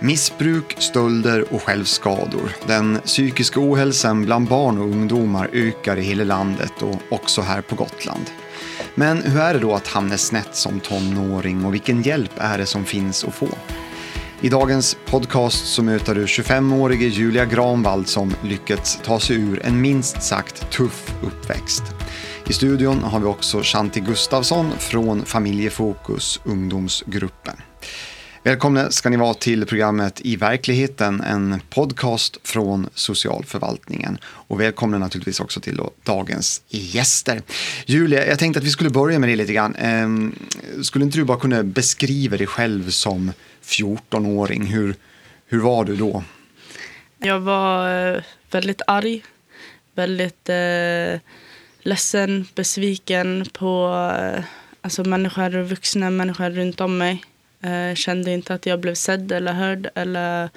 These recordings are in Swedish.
Missbruk, stölder och självskador. Den psykiska ohälsan bland barn och ungdomar ökar i hela landet och också här på Gotland. Men hur är det då att hamna snett som tonåring och vilken hjälp är det som finns att få? I dagens podcast så möter du 25-årige Julia Granvald som lyckats ta sig ur en minst sagt tuff uppväxt. I studion har vi också Shanti Gustafsson från Familjefokus ungdomsgruppen. Välkomna ska ni vara till programmet I verkligheten, en podcast från socialförvaltningen. Och välkomna naturligtvis också till dagens gäster. Julia, jag tänkte att vi skulle börja med det lite grann. Ehm, skulle inte du bara kunna beskriva dig själv som 14-åring? Hur, hur var du då? Jag var eh, väldigt arg, väldigt eh, ledsen, besviken på eh, alltså människor, vuxna människor runt om mig. Eh, kände inte att jag blev sedd eller hörd eller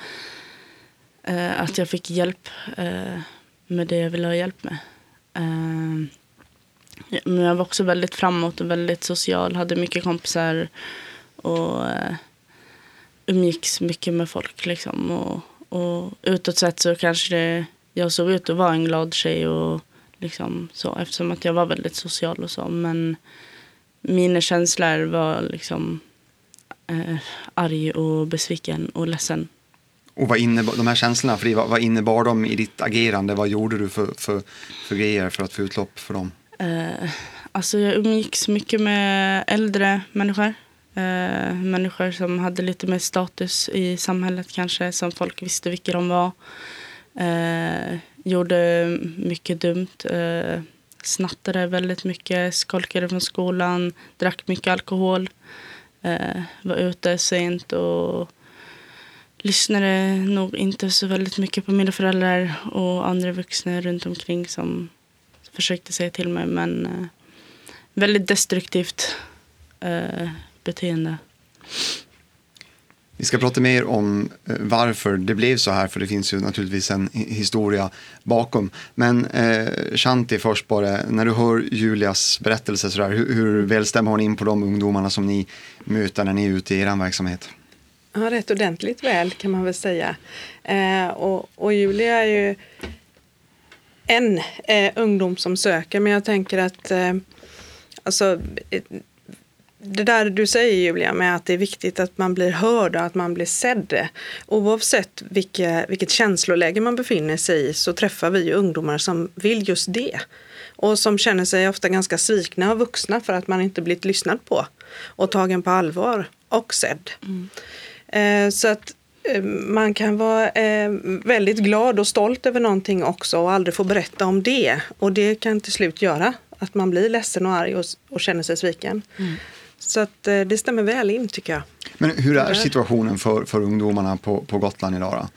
eh, att jag fick hjälp eh, med det jag ville ha hjälp med. Eh, men jag var också väldigt framåt och väldigt social, hade mycket kompisar och eh, umgicks mycket med folk. Liksom. Och, och utåt sett så kanske det, jag såg ut att vara en glad tjej och liksom så, eftersom att jag var väldigt social och så. Men mina känslor var liksom eh, arg och besviken och ledsen. Och vad innebar, de här känslorna, för vad, vad innebar de i ditt agerande? Vad gjorde du för, för, för grejer för att få utlopp för dem? Eh, alltså jag umgicks mycket med äldre människor. Eh, människor som hade lite mer status i samhället kanske, som folk visste vilka de var. Eh, gjorde mycket dumt. Eh, snattade väldigt mycket, skolkade från skolan, drack mycket alkohol. Eh, var ute sent och lyssnade nog inte så väldigt mycket på mina föräldrar och andra vuxna runt omkring som försökte säga till mig. Men eh, väldigt destruktivt eh, beteende. Vi ska prata mer om eh, varför det blev så här, för det finns ju naturligtvis en historia bakom. Men eh, Shanti först bara, när du hör Julias berättelse, så där, hur, hur väl stämmer hon in på de ungdomarna som ni möter när ni är ute i er verksamhet? Ja, rätt ordentligt väl kan man väl säga. Eh, och, och Julia är ju en eh, ungdom som söker, men jag tänker att eh, alltså, det där du säger Julia med att det är viktigt att man blir hörd och att man blir sedd. Oavsett vilka, vilket känsloläge man befinner sig i så träffar vi ungdomar som vill just det. Och som känner sig ofta ganska svikna av vuxna för att man inte blivit lyssnad på och tagen på allvar och sedd. Mm. Eh, så att eh, man kan vara eh, väldigt glad och stolt över någonting också och aldrig få berätta om det. Och det kan till slut göra att man blir ledsen och arg och, och känner sig sviken. Mm. Så att, eh, det stämmer väl in tycker jag. Men hur är situationen för, för ungdomarna på, på Gotland idag? Då?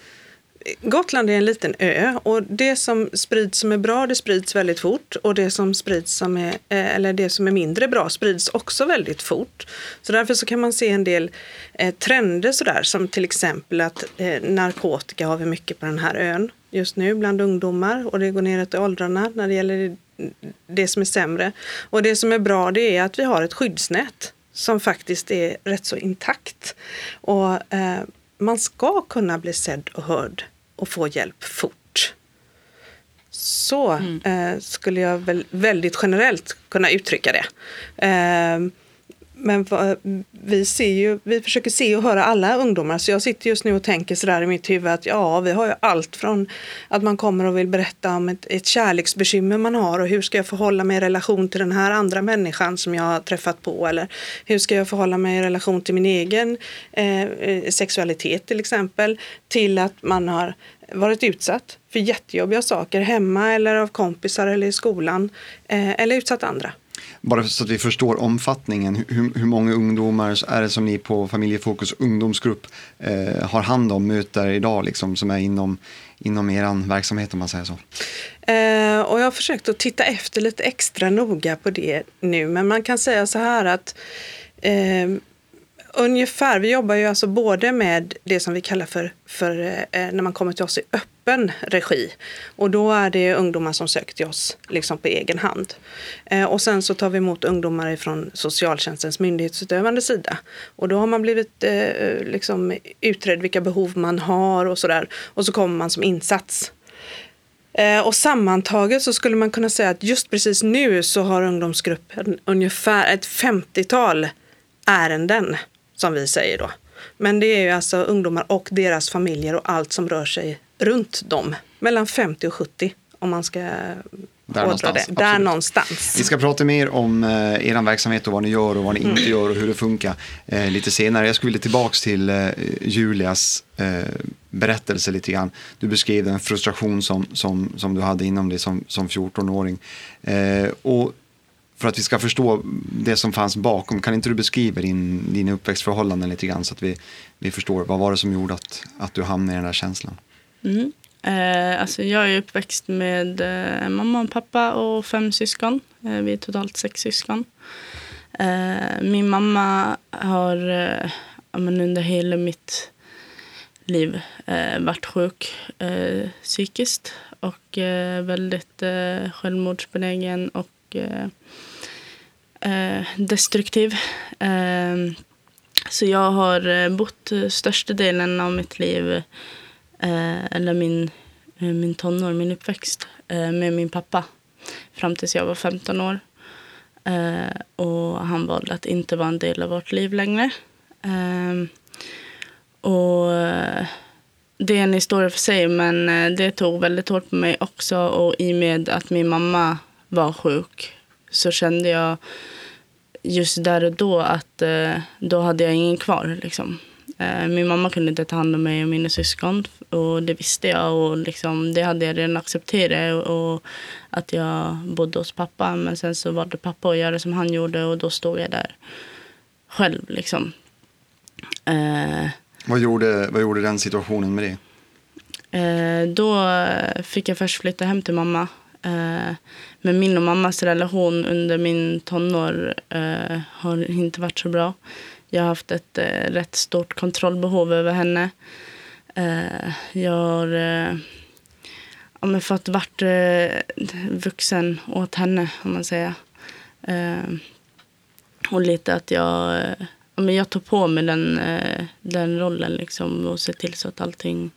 Gotland är en liten ö och det som sprids som är bra det sprids väldigt fort och det som sprids som är, eh, eller det som är mindre bra sprids också väldigt fort. Så därför så kan man se en del eh, trender sådär som till exempel att eh, narkotika har vi mycket på den här ön just nu bland ungdomar och det går neråt i åldrarna när det gäller det som är sämre. Och det som är bra det är att vi har ett skyddsnät som faktiskt är rätt så intakt. Och eh, man ska kunna bli sedd och hörd och få hjälp fort. Så mm. eh, skulle jag väl väldigt generellt kunna uttrycka det. Eh, men vi, ser ju, vi försöker se och höra alla ungdomar. Så jag sitter just nu och tänker sådär i mitt huvud att ja, vi har ju allt från att man kommer och vill berätta om ett, ett kärleksbekymmer man har och hur ska jag förhålla mig i relation till den här andra människan som jag har träffat på eller hur ska jag förhålla mig i relation till min egen eh, eh sexualitet till exempel till att man har varit utsatt för jättejobbiga saker hemma eller av kompisar eller i skolan eh, eller utsatt andra. Bara så att vi förstår omfattningen, hur, hur många ungdomar är det som ni på Familjefokus ungdomsgrupp eh, har hand om, möter idag, liksom, som är inom, inom er verksamhet om man säger så? Eh, och jag har försökt att titta efter lite extra noga på det nu, men man kan säga så här att eh, Ungefär, vi jobbar ju alltså både med det som vi kallar för, för eh, när man kommer till oss i öppen öppen regi. Och då är det ungdomar som sökt till oss liksom på egen hand. Eh, och sen så tar vi emot ungdomar från socialtjänstens myndighetsutövande sida. Och då har man blivit eh, liksom utredd vilka behov man har och sådär. Och så kommer man som insats. Eh, och sammantaget så skulle man kunna säga att just precis nu så har ungdomsgruppen ungefär ett 50-tal ärenden som vi säger då. Men det är ju alltså ungdomar och deras familjer och allt som rör sig runt dem. Mellan 50 och 70 om man ska där någonstans. Det. Där någonstans. Vi ska prata mer om eh, er verksamhet och vad ni gör och vad ni mm. inte gör och hur det funkar eh, lite senare. Jag skulle vilja tillbaka till eh, Julias eh, berättelse lite grann. Du beskrev den frustration som, som, som du hade inom dig som, som 14-åring. Eh, och för att vi ska förstå det som fanns bakom, kan inte du beskriva din, dina uppväxtförhållanden lite grann så att vi, vi förstår vad var det som gjorde att, att du hamnade i den där känslan? Mm. Eh, alltså jag är uppväxt med eh, mamma och pappa och fem syskon. Eh, vi är totalt sex syskon. Eh, min mamma har eh, under hela mitt liv eh, varit sjuk eh, psykiskt och eh, väldigt eh, självmordsbenägen och eh, destruktiv. så jag har bott största delen av mitt liv eh, Eh, eller min, eh, min tonår, min uppväxt eh, med min pappa fram tills jag var 15 år. Och han valde att inte vara en del av vårt liv längre. Ehm, och det är en historia för sig, men det tog väldigt hårt på mig också. Och i och med att min mamma var sjuk så kände jag just där och då att då hade jag ingen kvar. Liksom. Eh, min mamma kunde inte ta hand om mig och mina syskon. Och det visste jag och liksom, det hade jag redan accepterat. Och att jag bodde hos pappa. Men sen så valde pappa att göra som han gjorde och då stod jag där själv. Liksom. Eh, vad, gjorde, vad gjorde den situationen med dig? Eh, då fick jag först flytta hem till mamma. Eh, men min och mammas relation under min tonår eh, har inte varit så bra. Jag har haft ett eh, rätt stort kontrollbehov över henne. Eh, jag har eh, ja, men fått vart eh, vuxen åt henne, om man säger. Och lite att jag, ja, men jag tog på mig den, den rollen liksom, och såg till så att allting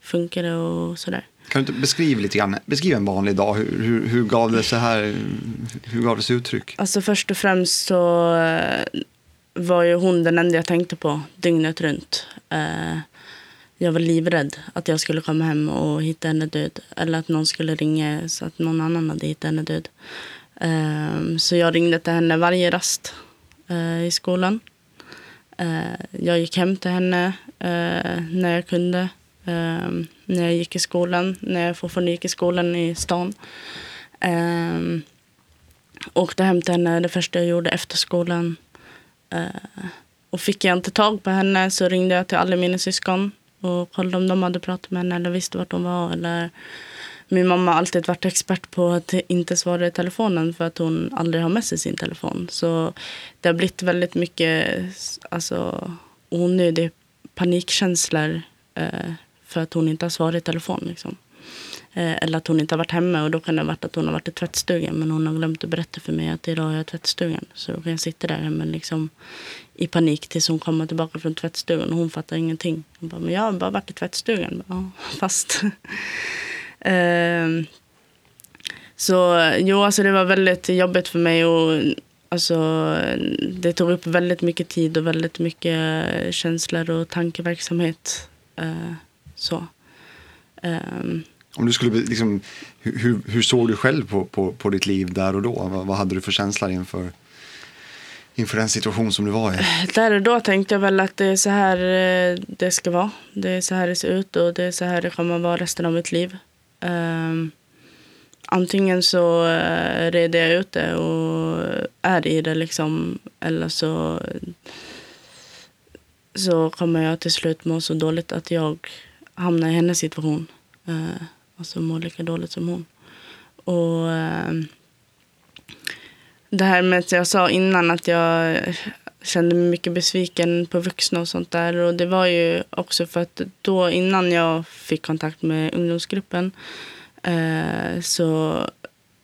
funkar och sådär. Kan du inte beskriva lite grann, beskriv en vanlig dag, hur, hur, hur gav det sig här, hur gav det sig uttryck? Alltså först och främst så eh, var ju hon den enda jag tänkte på dygnet runt. Eh, jag var livrädd att jag skulle komma hem och hitta henne död. Eller att någon skulle ringa så att någon annan hade hittat henne död. Ehm, så jag ringde till henne varje rast eh, i skolan. Jag gick hem till henne när jag kunde. Ehm, när jag gick i skolan, när jag fortfarande gick i skolan i stan. Åkte hem till henne det första jag gjorde efter skolan. Uh, och fick jag inte tag på henne så ringde jag till alla mina syskon och kollade om de hade pratat med henne eller visste vart hon var. Eller... Min mamma har alltid varit expert på att inte svara i telefonen för att hon aldrig har med sig sin telefon. Så det har blivit väldigt mycket alltså, onödig panikkänslor eh, för att hon inte har svarat i telefon. Liksom. Eh, eller att hon inte har varit hemma och då kan det ha varit att hon har varit i tvättstugan men hon har glömt att berätta för mig att idag är jag i tvättstugan. Så då kan jag sitta där hemma liksom i panik tills hon kommer tillbaka från tvättstugan och hon fattar ingenting. Hon bara, men jag har bara varit i tvättstugan. Ja, fast. uh, så jo, alltså det var väldigt jobbigt för mig och alltså, det tog upp väldigt mycket tid och väldigt mycket känslor och tankeverksamhet. Uh, så. Um, om du skulle, liksom, hur, hur såg du själv på, på, på ditt liv där och då? Vad, vad hade du för känsla inför, inför den situation som du var i? Där och då tänkte jag väl att det är så här eh, det ska vara. Det är så här det ser ut och det är så här det kommer vara resten av mitt liv. Um, antingen så uh, reder jag ut det och är i det liksom. Eller så, så kommer jag till slut må så dåligt att jag hamnar i hennes situation. Eh, alltså mår lika dåligt som hon. Och eh, det här med att jag sa innan att jag kände mig mycket besviken på vuxna och sånt där. Och det var ju också för att då innan jag fick kontakt med ungdomsgruppen eh, så,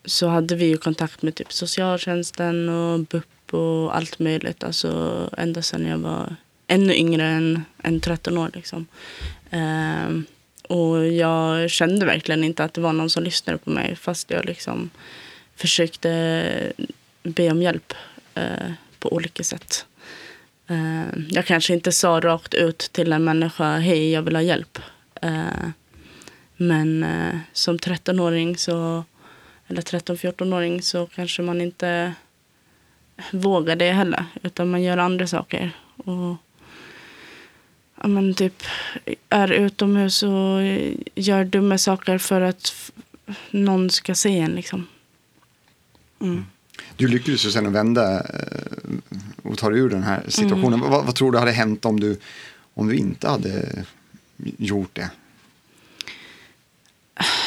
så hade vi ju kontakt med typ socialtjänsten och BUP och allt möjligt. Alltså ända sedan jag var ännu yngre än, än 13 år liksom. Eh, och jag kände verkligen inte att det var någon som lyssnade på mig fast jag liksom försökte be om hjälp eh, på olika sätt. Eh, jag kanske inte sa rakt ut till en människa, hej jag vill ha hjälp. Eh, men eh, som 13-åring så, eller 13-14-åring så kanske man inte vågar det heller. Utan man gör andra saker. Och ja, men typ är utomhus och gör dumma saker för att någon ska se en. Liksom. Mm. Du lyckades ju sen vända eh, och ta dig ur den här situationen. Mm. Vad, vad, tror du hade hänt om du, om du inte hade gjort det?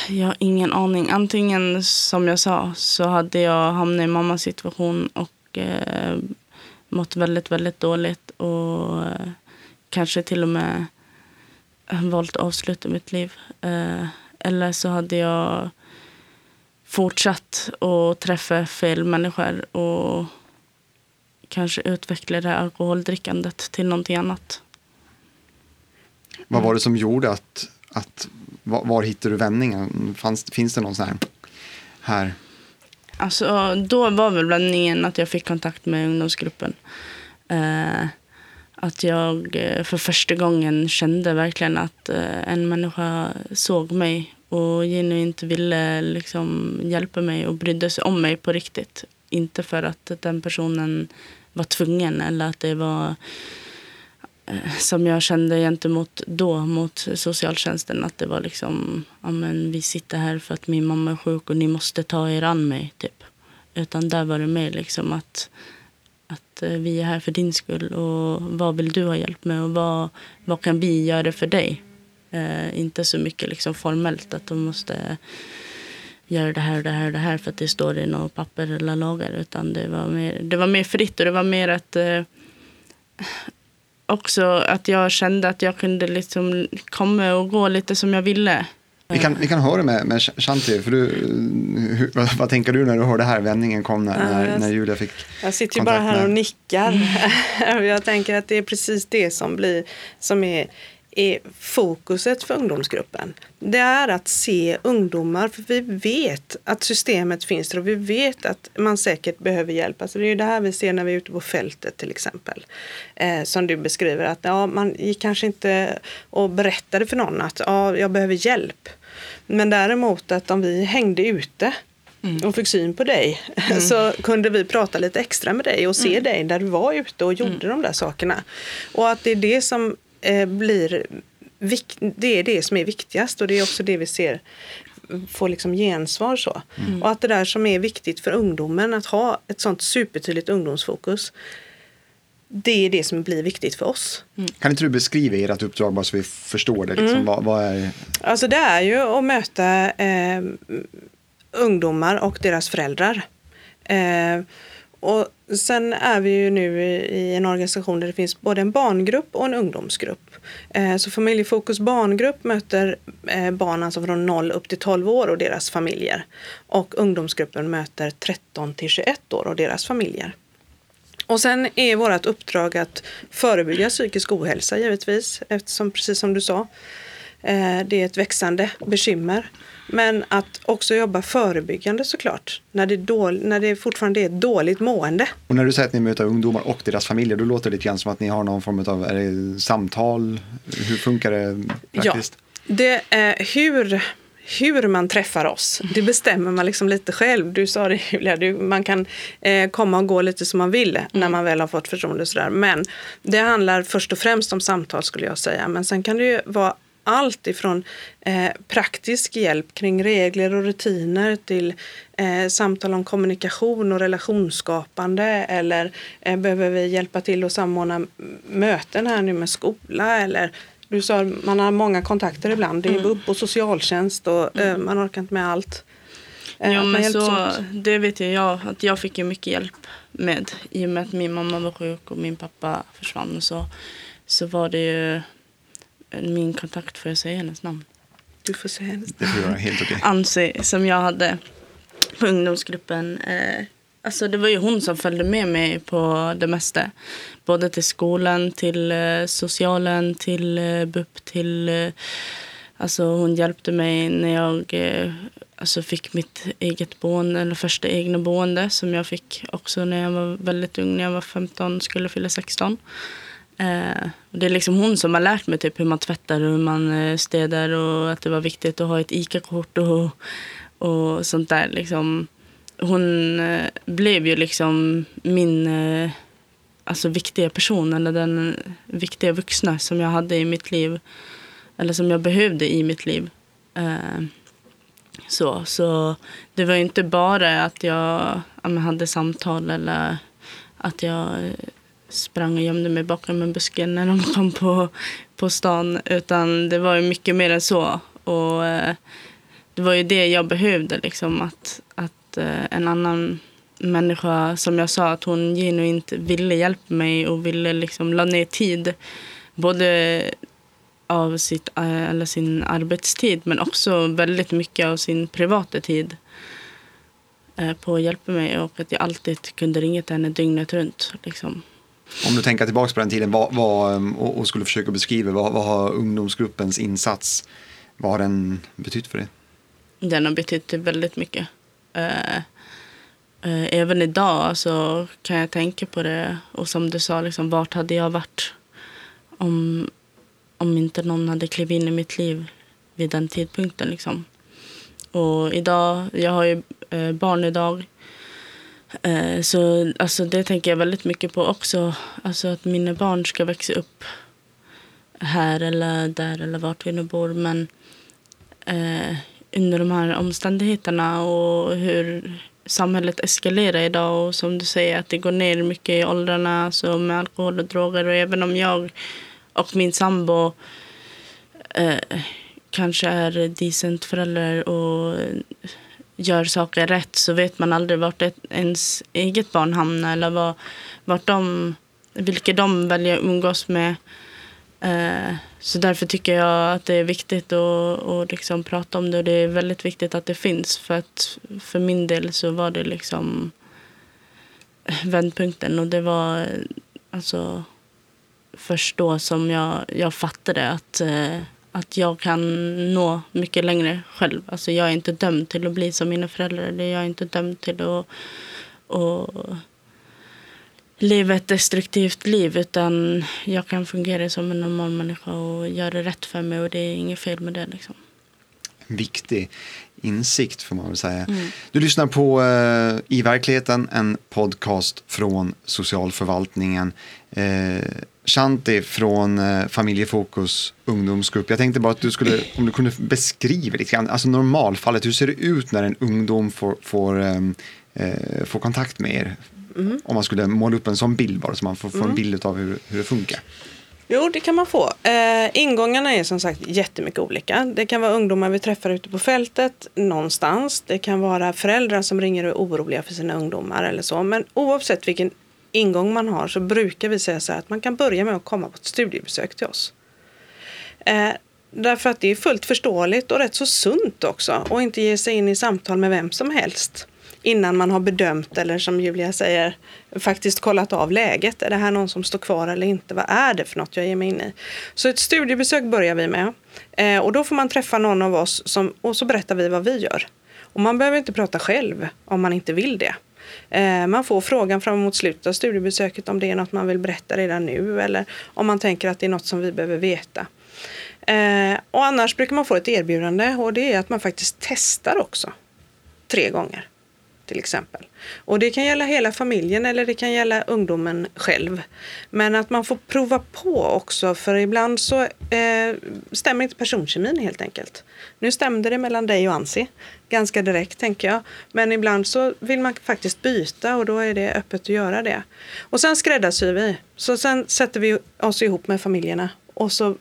Jag har ingen aning. Antingen som jag sa så hade jag hamnat i mammas situation och eh, mått väldigt, väldigt dåligt. Och eh, kanske till och med valt att avsluta mitt liv. Eh, eller så hade jag fortsatt att träffa fel människor och kanske utveckla det alkoholdrickandet till någonting annat. Vad var det som gjorde att, att var, var hittade du vändningen? Fanns, finns det någon sån här, här? Alltså, då var väl vändningen att jag fick kontakt med ungdomsgruppen. Eh, att jag eh, för första gången kände verkligen att eh, en människa såg mig och genuint ville liksom hjälpa mig och brydde sig om mig på riktigt. Inte för att den personen var tvungen eller att det var eh, som jag kände gentemot då mot socialtjänsten att det var liksom ja men vi sitter här för att min mamma är sjuk och ni måste ta er an mig typ. Utan där var det mer liksom att att eh, vi är här för din skull och vad vill du ha hjälp med och vad, vad kan vi göra för dig? Eh, inte så mycket liksom formellt att de måste göra det här och det här och det här för att det står i något papper eller lagar. Utan det var mer, det var mer fritt och det var mer att eh, också att jag kände att jag kunde liksom komma och gå lite som jag ville. Vi kan, vi kan höra med, med Shanti, för du, hur, vad, vad, tänker du när du hör det här vändningen kom när, när, när Julia fick Jag sitter ju bara här och nickar. Mm. jag tänker att det är precis det som, blir, som är är fokuset för ungdomsgruppen. Det är att se ungdomar, för vi vet att systemet finns där och vi vet att man säkert behöver hjälp. Alltså det är det här vi ser när vi är ute på fältet till exempel. Eh, som du beskriver, att ja, man gick kanske inte och berättade för någon att ja, jag behöver hjälp. Men däremot att om vi hängde ute Mm. och fick syn på dig mm. så kunde vi prata lite extra med dig och se mm. dig där du var ute och gjorde mm. de där sakerna. Och att det är det som eh, blir det är det som är viktigast och det är också det vi ser får liksom gensvar. Så. Mm. Och att det där som är viktigt för ungdomen, att ha ett sånt supertydligt ungdomsfokus, det är det som blir viktigt för oss. Mm. Kan inte du beskriva ert uppdrag bara så vi förstår det? Liksom, mm. vad, vad, är... Alltså det är ju att möta eh, ungdomar och deras föräldrar. Eh, och sen är vi ju nu i en organisation där det finns både en barngrupp och en ungdomsgrupp. Eh, så Familjefokus barngrupp möter eh, barn alltså från 0 upp till 12 år och deras familjer. Och ungdomsgruppen möter 13 till 21 år och deras familjer. Och sen är vårt uppdrag att förebygga psykisk ohälsa givetvis, eftersom precis som du sa, eh, det är ett växande bekymmer. Men att också jobba förebyggande såklart, när det, dål, när det fortfarande är ett dåligt mående. Och när du säger att ni möter ungdomar och deras familjer, då låter det lite grann som att ni har någon form av samtal. Hur funkar det praktiskt? Ja, det är hur, hur man träffar oss, det bestämmer man liksom lite själv. Du sa det Julia, du, man kan eh, komma och gå lite som man vill mm. när man väl har fått förtroende. Sådär. Men det handlar först och främst om samtal skulle jag säga. Men sen kan det ju vara allt ifrån eh, praktisk hjälp kring regler och rutiner till eh, samtal om kommunikation och relationsskapande eller eh, behöver vi hjälpa till att samordna möten här nu med skola eller du sa man har många kontakter ibland. Det är mm. BUP och socialtjänst och eh, mm. man orkar inte med allt. Eh, man men så, åt. det vet ju jag att jag fick ju mycket hjälp med. I och med att min mamma var sjuk och min pappa försvann så, så var det ju min kontakt, får jag säga hennes namn? Du får säga hennes Det får du göra helt okej. Ansi som jag hade på ungdomsgruppen. Eh, alltså det var ju hon som följde med mig på det mesta. Både till skolan, till eh, socialen, till eh, BUP, till... Eh, alltså hon hjälpte mig när jag alltså fick mitt eget boende, eller första egna boende som jag fick också när jag var väldigt ung, när jag var 15, skulle fylla 16. Det är liksom hon som har lärt mig typ hur man tvättar och hur man städar och att det var viktigt att ha ett ICA-kort och, och sånt där. Liksom. Hon eh, blev ju liksom min eh, alltså viktiga person eller den viktiga vuxna som jag hade i mitt liv. Eller som jag behövde i mitt liv. Eh, så, så det var ju inte bara att jag hade samtal eller att jag sprang och gömde mig bakom en buske när de kom på, på stan. Utan det var ju mycket mer än så. Och det var ju det jag behövde, liksom. Att, att eh, en annan människa, som jag sa, att hon genuint ville hjälpa mig och ville liksom la ner tid. Både av sitt, eh, eller sin arbetstid men också väldigt mycket av sin privata tid eh, på att hjälpa mig och att jag alltid kunde ringa till henne dygnet runt. Liksom. Om du tänker tillbaka på den tiden vad, vad, och, och skulle försöka beskriva vad, vad har ungdomsgruppens insats, vad har den betytt för dig? Den har betytt väldigt mycket. Eh, eh, även idag så kan jag tänka på det. Och som du sa, liksom, vart hade jag varit om, om inte någon hade klivit in i mitt liv vid den tidpunkten. Liksom. Och idag, jag har ju eh, barn idag. Eh, så alltså, det tänker jag väldigt mycket på också. Alltså att mina barn ska växa upp här eller där eller vart vi nu bor. Men eh, under de här omständigheterna och hur samhället eskalerar idag och som du säger att det går ner mycket i åldrarna alltså med alkohol och droger och även om jag och min sambo eh, kanske är decent föräldrar och gör saker rätt så vet man aldrig vart ett, ens eget barn hamnar eller vad, vart de, vilka de väljer att umgås med. Eh, så därför tycker jag att det är viktigt att, att liksom prata om det och det är väldigt viktigt att det finns för att för min del så var det liksom vändpunkten och det var alltså först då som jag, jag fattade att, eh, att jag kan nå mycket längre själv. Alltså jag är inte dömd till att bli som mina föräldrar. Jag är inte dömd till att, att leva ett destruktivt liv utan jag kan fungera som en normal människa och göra rätt för mig och det är inget fel med det. Liksom. Viktig insikt får man väl säga. Du lyssnar på eh, I verkligheten, en podcast från socialförvaltningen. Eh, Shanti från eh, Familjefokus ungdomsgrupp. Jag tänkte bara att du skulle, om du kunde beskriva lite grann, alltså normalfallet, hur ser det ut när en ungdom får, får, ehm, eh, får kontakt med er? Om man skulle måla upp en sån bild bara, så man får, får en bild av hur, hur det funkar. Jo, det kan man få. Eh, ingångarna är som sagt jättemycket olika. Det kan vara ungdomar vi träffar ute på fältet någonstans. Det kan vara föräldrar som ringer och är oroliga för sina ungdomar eller så. Men oavsett vilken ingång man har så brukar vi säga så här att man kan börja med att komma på ett studiebesök till oss. Eh, därför att det är fullt förståeligt och rätt så sunt också och inte ge sig in i samtal med vem som helst innan man har bedömt eller som Julia säger faktiskt kollat av läget. Är det här någon som står kvar eller inte? Vad är det för något jag ger mig in i? Så ett studiebesök börjar vi med eh, och då får man träffa någon av oss som, och så berättar vi vad vi gör. Och man behöver inte prata själv om man inte vill det. Eh, man får frågan fram emot slutet av studiebesöket om det är något man vill berätta redan nu eller om man tänker att det är något som vi behöver veta. Eh, och annars brukar man få ett erbjudande och det är att man faktiskt testar också. Tre gånger till exempel. Och det kan gälla hela familjen eller det kan gälla ungdomen själv. Men att man får prova på också för ibland så eh, stämmer inte personkemin helt enkelt. Nu stämde det mellan dig och Ansi ganska direkt tänker jag. Men ibland så vill man faktiskt byta och då är det öppet att göra det. Och sen skräddarsyr vi. Så sen sätter vi oss ihop med familjerna och så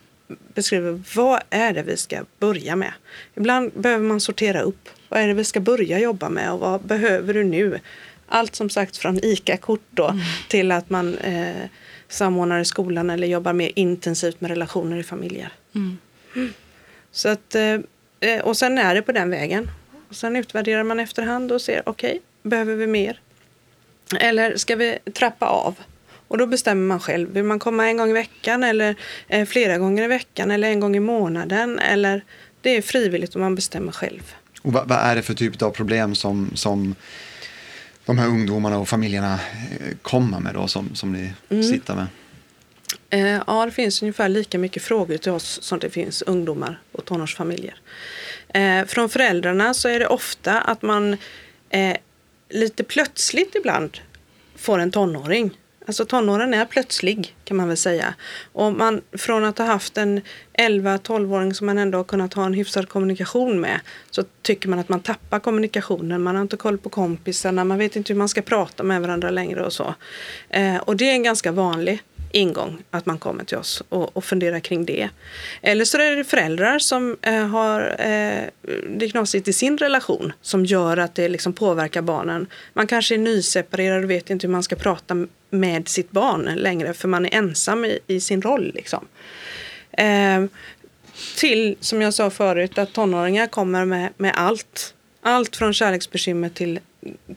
beskriver vad är det vi ska börja med. Ibland behöver man sortera upp vad är det vi ska börja jobba med och vad behöver du nu? Allt som sagt från ICA-kort då mm. till att man eh, samordnar i skolan eller jobbar mer intensivt med relationer i familjer. Mm. Så att, eh, eh, och sen är det på den vägen. Och sen utvärderar man efterhand och ser, okej, okay, behöver vi mer? Eller ska vi trappa av? Och då bestämmer man själv. Vill man komma en gång i veckan eller eh, flera gånger i veckan eller en gång i månaden? Eller det är frivilligt och man bestämmer själv. Och vad, vad är det för typ av problem som, som de här ungdomarna och familjerna eh, kommer med då som, som ni mm. sitter med? Eh, ja, det finns ungefär lika mycket frågor till oss som det finns ungdomar och tonårsfamiljer. Eh, från föräldrarna så är det ofta att man eh, lite plötsligt ibland får en tonåring. Alltså tonåren är plötslig kan man väl säga. Och man, från att ha haft en 11-12-åring som man ändå har kunnat ha en hyfsad kommunikation med så tycker man att man tappar kommunikationen. Man har inte koll på kompisarna, man vet inte hur man ska prata med varandra längre och så. Eh, och det är en ganska vanlig ingång att man kommer till oss och, och funderar kring det. Eller så är det föräldrar som eh, har eh, det knasigt i sin relation som gör att det liksom påverkar barnen. Man kanske är nyseparerad och vet inte hur man ska prata med sitt barn längre för man är ensam i, i sin roll. Liksom. Eh, till, som jag sa förut, att tonåringar kommer med, med allt. Allt från kärleksbekymmer till,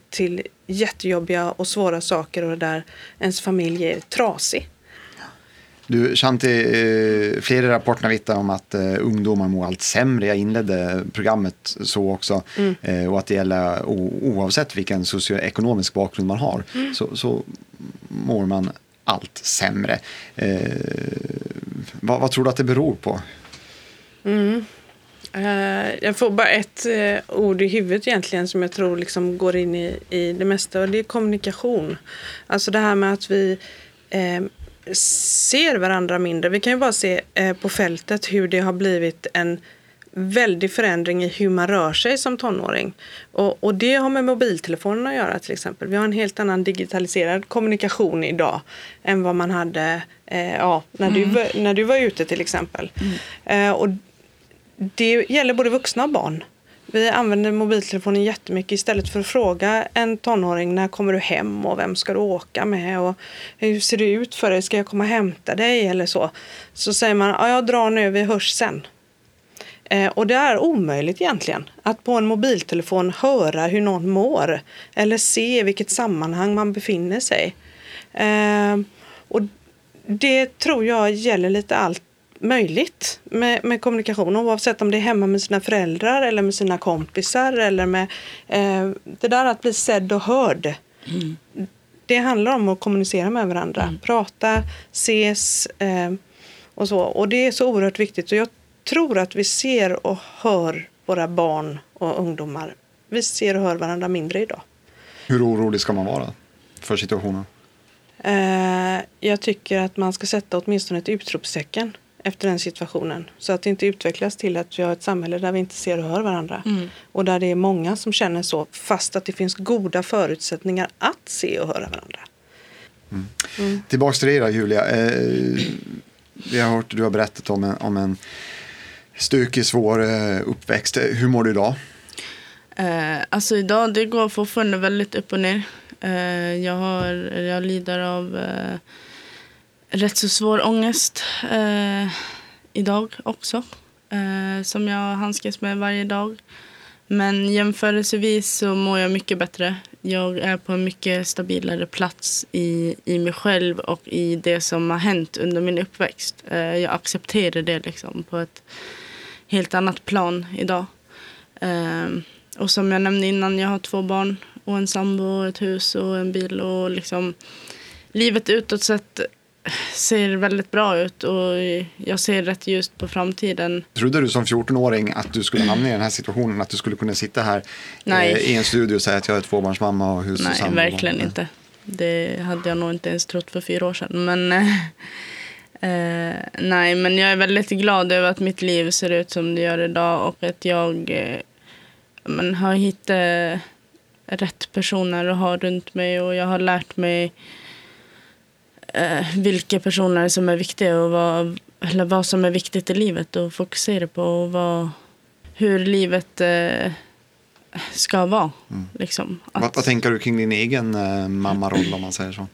till jättejobbiga och svåra saker och där ens familj är trasig. Du, Shanti, eh, flera rapporter vittnar om att uh, ungdomar mår allt sämre. Jag inledde programmet så också. Mm. Uh, och att det gäller oavsett vilken socioekonomisk bakgrund man har mm. så, så mår man allt sämre. Uh, vad, vad, tror du att det beror på? Mm. jag får bara ett ord i huvudet egentligen som jag tror liksom går in i, i det mesta och det är kommunikation. Alltså det här med att vi ser varandra mindre. Vi kan ju bara se eh, på fältet hur det har blivit en väldig förändring i hur man rör sig som tonåring. Och, och, det har med mobiltelefonen att göra till exempel. Vi har en helt annan digitaliserad kommunikation idag än vad man hade eh, ja, när, mm. du, när du var ute till exempel. Mm. Eh, och det gäller både vuxna och barn. Vi använder mobiltelefonen jättemycket istället för att fråga en tonåring när kommer du hem och vem ska du åka med och hur ser det ut för dig, ska jag komma och hämta dig eller så. Så säger man, ja jag drar nu, vi hörs sen. Eh, och det är omöjligt egentligen att på en mobiltelefon höra hur någon mår eller se i vilket sammanhang man befinner sig. Eh, och det tror jag gäller lite allt möjligt med, med kommunikation oavsett om det är hemma med sina föräldrar eller med sina kompisar eller med eh, det där att bli sedd och hörd. Mm. Det handlar om att kommunicera med varandra, mm. prata, ses eh, och så. Och det är så oerhört viktigt och jag tror att vi ser och hör våra barn och ungdomar. Vi ser och hör varandra mindre idag. Hur orolig ska man vara för situationen? Eh, jag tycker att man ska sätta åtminstone ett utropstecken efter den situationen. Så att det inte utvecklas till att vi har ett samhälle där vi inte ser och hör varandra. Mm. Och där det är många som känner så fast att det finns goda förutsättningar att se och höra varandra. Mm. Mm. Tillbaks till dig då Julia. Eh, vi har hört du har berättat om en, om en stökig, svår eh, uppväxt. Hur mår du idag? Eh, alltså idag det går fortfarande väldigt upp och ner. Eh, jag, har, jag lider av eh, rätt så svår ångest eh, idag också. Eh, som jag handskas med varje dag. Men jämförelsevis så mår jag mycket bättre. Jag är på en mycket stabilare plats i, i mig själv och i det som har hänt under min uppväxt. Eh, jag accepterar det liksom på ett helt annat plan idag. Eh, och som jag nämnde innan, jag har två barn och en sambo, ett hus och en bil. och liksom Livet utåt sett ser väldigt bra ut och jag ser rätt ljust på framtiden. Trodde du som 14-åring att du skulle hamna i den här situationen? Att du skulle kunna sitta här Nej. Eh, i en studio och säga att jag är tvåbarnsmamma och hus Nej, och? Nej, verkligen inte. Det hade jag nog inte ens trott för fyra år sedan. Men, eh, nej, men jag är väldigt glad över att mitt liv ser ut som det gör idag och att jag eh, men, har hittat rätt personer att ha runt mig och jag har lärt mig eh, vilka personer som är viktiga och vad, eller vad som är viktigt i livet och fokusera på och vad, hur livet eh, ska vara. Liksom. Vad, Att, vad tänker du kring din egen eh, mammaroll om man säger så?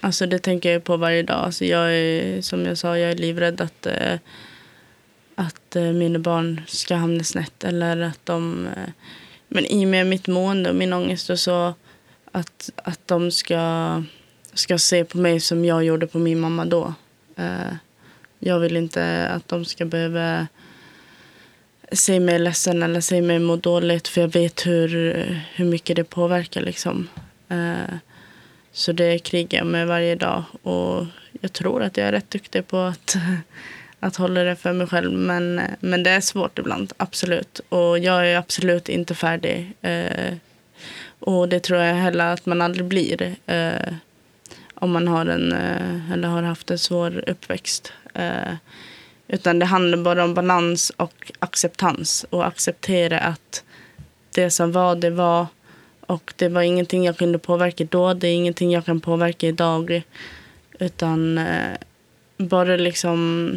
Alltså det tänker jag på varje dag. Alltså jag är, som jag sa, jag är livrädd att, eh, att eh, mina barn ska hamna snett. Eller att de... Eh, men i och med mitt mående och min ångest och så, att, att de ska, ska se på mig som jag gjorde på min mamma då. Eh, jag vill inte att de ska behöva se mig ledsen eller se mig må dåligt för jag vet hur, hur mycket det påverkar. Liksom. Eh, så det krigar jag med varje dag. Och jag tror att jag är rätt duktig på att, att hålla det för mig själv. Men, men det är svårt ibland, absolut. Och jag är absolut inte färdig. Eh, och det tror jag heller att man aldrig blir. Om man har, en, eh, eller har haft en svår uppväxt. Eh, utan det handlar bara om balans och acceptans. Och acceptera att det som var, det var. Och det var ingenting jag kunde påverka då. Det är ingenting jag kan påverka idag. Utan eh, bara liksom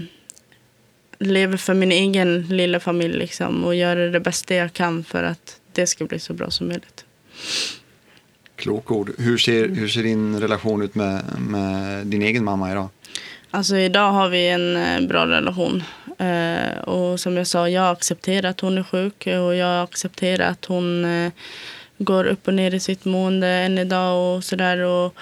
leva för min egen lilla familj liksom, och göra det bästa jag kan för att det ska bli så bra som möjligt. Klokord. Hur ser, hur ser din relation ut med, med din egen mamma idag? Alltså idag har vi en eh, bra relation. Eh, och som jag sa, jag accepterar att hon är sjuk och jag accepterar att hon eh, går upp och ner i sitt mående än idag och sådär. Och,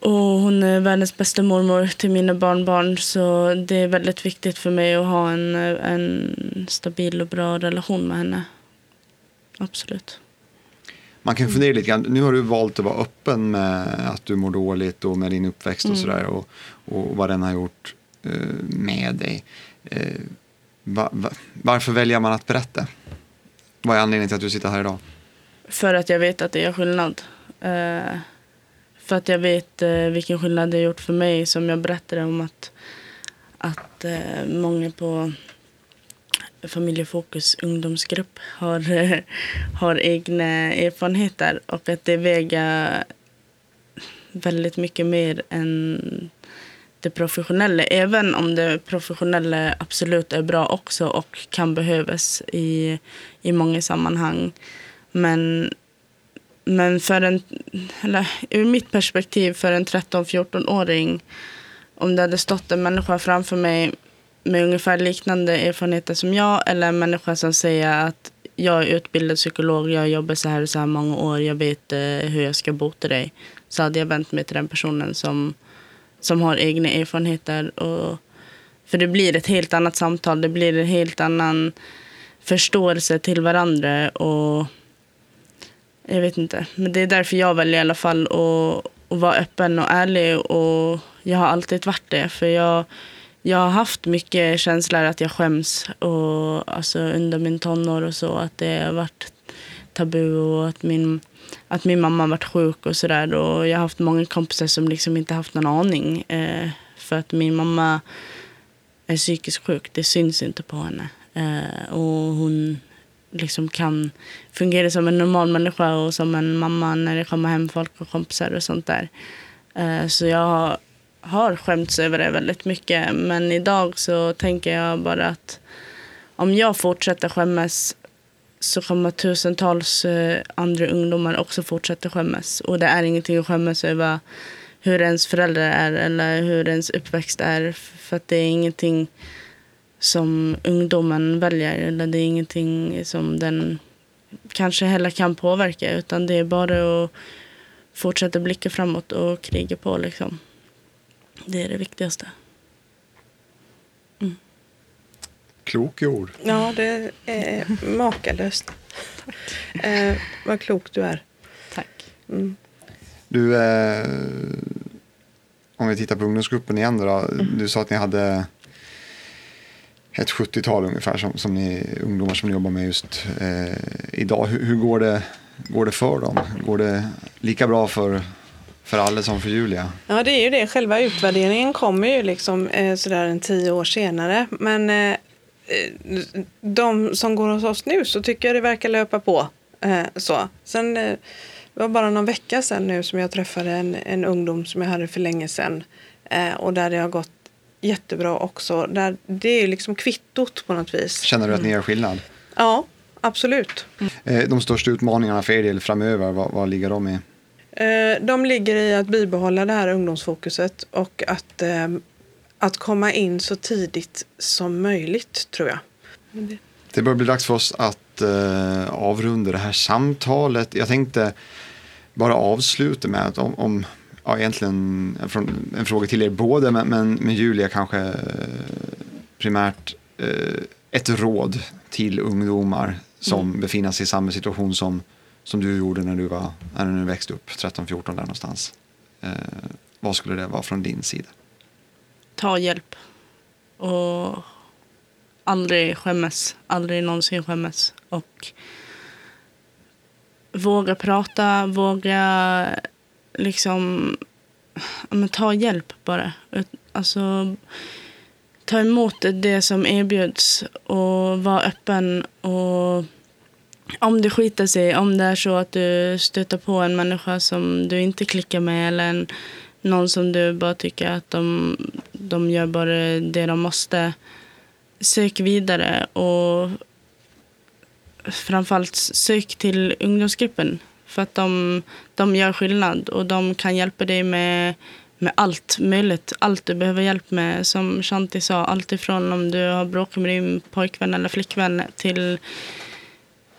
och hon är världens bästa mormor till mina barnbarn så det är väldigt viktigt för mig att ha en, eh, en stabil och bra relation med henne. Absolut. Man kan fundera lite grann. Nu har du valt att vara öppen med att du mår dåligt och med din uppväxt och sådär och, och vad den har gjort eh, med dig. Eh, va, va, varför väljer man att berätta? Vad är anledningen till att du sitter här idag? För att jag vet att det gör skillnad. Eh, för att jag vet eh, vilken skillnad det har gjort för mig som jag berättade om att, att eh, många på Familjefokus ungdomsgrupp har, har egna erfarenheter och att det väger väldigt mycket mer än det professionella. Även om det professionella absolut är bra också och kan behövas i, i många sammanhang. Men, men för en, eller, ur mitt perspektiv för en 13-14-åring om det hade stått en människa framför mig med ungefär liknande erfarenheter som jag eller en människa som säger att jag är utbildad psykolog, jag jobbar så här och så här många år, jag vet eh, hur jag ska bota dig. Så hade jag vänt mig till den personen som, som har egna erfarenheter. Och, för det blir ett helt annat samtal, det blir en helt annan förståelse till varandra. Och jag vet inte, men det är därför jag väljer i alla fall att, att vara öppen och ärlig. Och jag har alltid varit det, för jag jag har haft mycket känslor att jag skäms och, alltså, under min tonår och så. Att det har varit tabu och att min, att min mamma har varit sjuk och sådär. Jag har haft många kompisar som liksom inte haft någon aning. Eh, för att min mamma är psykiskt sjuk. Det syns inte på henne. Eh, och hon liksom kan fungera som en normal människa och som en mamma när det kommer hem folk och kompisar och sånt där. Eh, så jag har har skämts över det väldigt mycket. Men idag så tänker jag bara att om jag fortsätter skämmas så kommer tusentals eh, andra ungdomar också fortsätta skämmas. Och det är ingenting att skämmas över hur ens föräldrar är eller hur ens uppväxt är. För att det är ingenting som ungdomen väljer eller det är ingenting som den kanske heller kan påverka utan det är bara att fortsätta blicka framåt och kriga på liksom. Det är det viktigaste. Mm. Klok ord. Ja, det är makalöst. Eh, vad klok du är. Tack. Mm. Du, eh, om vi tittar på ungdomsgruppen igen då. Mm. Du sa att ni hade ett 70-tal ungefär som, som ni, ungdomar som ni jobbar med just eh, idag. Hur, hur, går, det, går det för dem? Går det lika bra för för alla som för Julia. Ja, det är ju det. Själva utvärderingen kommer ju liksom eh, sådär en tio år senare. Men eh, de som går hos oss nu så tycker jag det verkar löpa på. Eh, så. Sen, eh, det var bara någon vecka sedan nu som jag träffade en, en ungdom som jag hade för länge sedan. Eh, och där det har gått jättebra också. Där det är liksom kvittot på något vis. Känner du att ni gör skillnad? Ja, absolut. Eh, de största utmaningarna för er del framöver, vad, vad ligger de i? Eh, de ligger i att bibehålla det här ungdomsfokuset och att, eh, att komma in så tidigt som möjligt, tror jag. Det börjar bli dags för oss att eh, avrunda det här samtalet. Jag tänkte bara avsluta med att om, om ja, egentligen en fråga till er båda, men, men, men Julia kanske primärt ett råd till ungdomar som mm. befinner sig i samma situation som, som du gjorde när du, var, när du växte upp, 13-14 där någonstans. Eh, vad skulle det vara från din sida? Ta hjälp. Och aldrig skämmas. Aldrig någonsin skämmas. Och våga prata, våga liksom men, ta hjälp bara. Alltså, ta emot det som erbjuds och vara öppen. Och om det skiter sig, om det är så att du stöter på en människa som du inte klickar med eller en, någon som du bara tycker att de, de gör bara det de måste. Sök vidare och framförallt sök till ungdomsgruppen. För att de, de gör skillnad och de kan hjälpa dig med, med allt möjligt. Allt du behöver hjälp med. Som Shanti sa, allt ifrån om du har bråkat med din pojkvän eller flickvän till,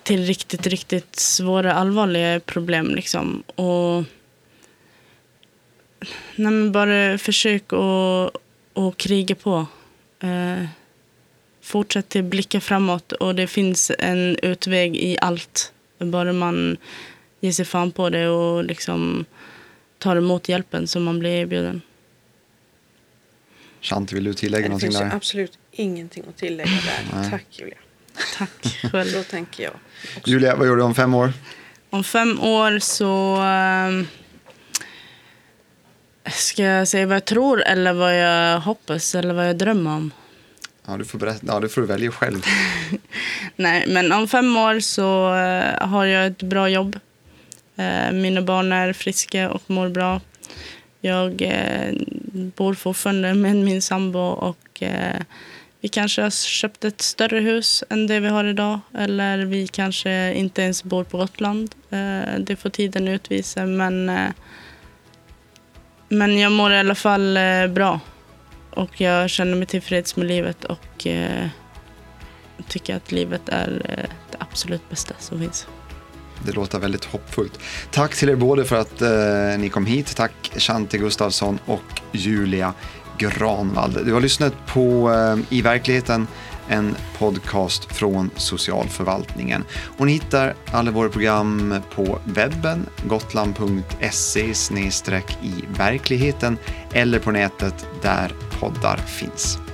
till riktigt, riktigt svåra, allvarliga problem. Liksom. Och nej, men bara försök att, att kriga på. Eh, fortsätt till blicka framåt och det finns en utväg i allt. Bara man ger sig fan på det och liksom tar emot hjälpen som man blir erbjuden. Shanti, vill du tillägga någonting där? Det finns absolut ingenting att tillägga där. Nej. Tack Julia. Tack själv. Så tänker jag. Också. Julia, vad gör du om fem år? Om fem år så... Äh, ska jag säga vad jag tror eller vad jag hoppas eller vad jag drömmer om? Ja, du får, berätta, ja, du får välja själv. Nej, men om fem år så äh, har jag ett bra jobb. Äh, mina barn är friska och mår bra. Jag äh, bor fortfarande med min sambo och vi kanske har köpt ett större hus än det vi har idag. Eller vi kanske inte ens bor på Gotland. Eh, det får tiden utvisa. Men, eh, men jag mår i alla fall eh, bra. Och jag känner mig tillfreds med livet och eh, tycker att livet är eh, det absolut bästa som finns. Det låter väldigt hoppfullt. Tack till er båda för att eh, ni kom hit. Tack Shanti Gustafsson och Julia Granvall. Du har lyssnat på eh, I verkligheten, en podcast från socialförvaltningen. Och ni hittar alla våra program på webben, gotland.se i verkligheten eller på nätet där poddar finns.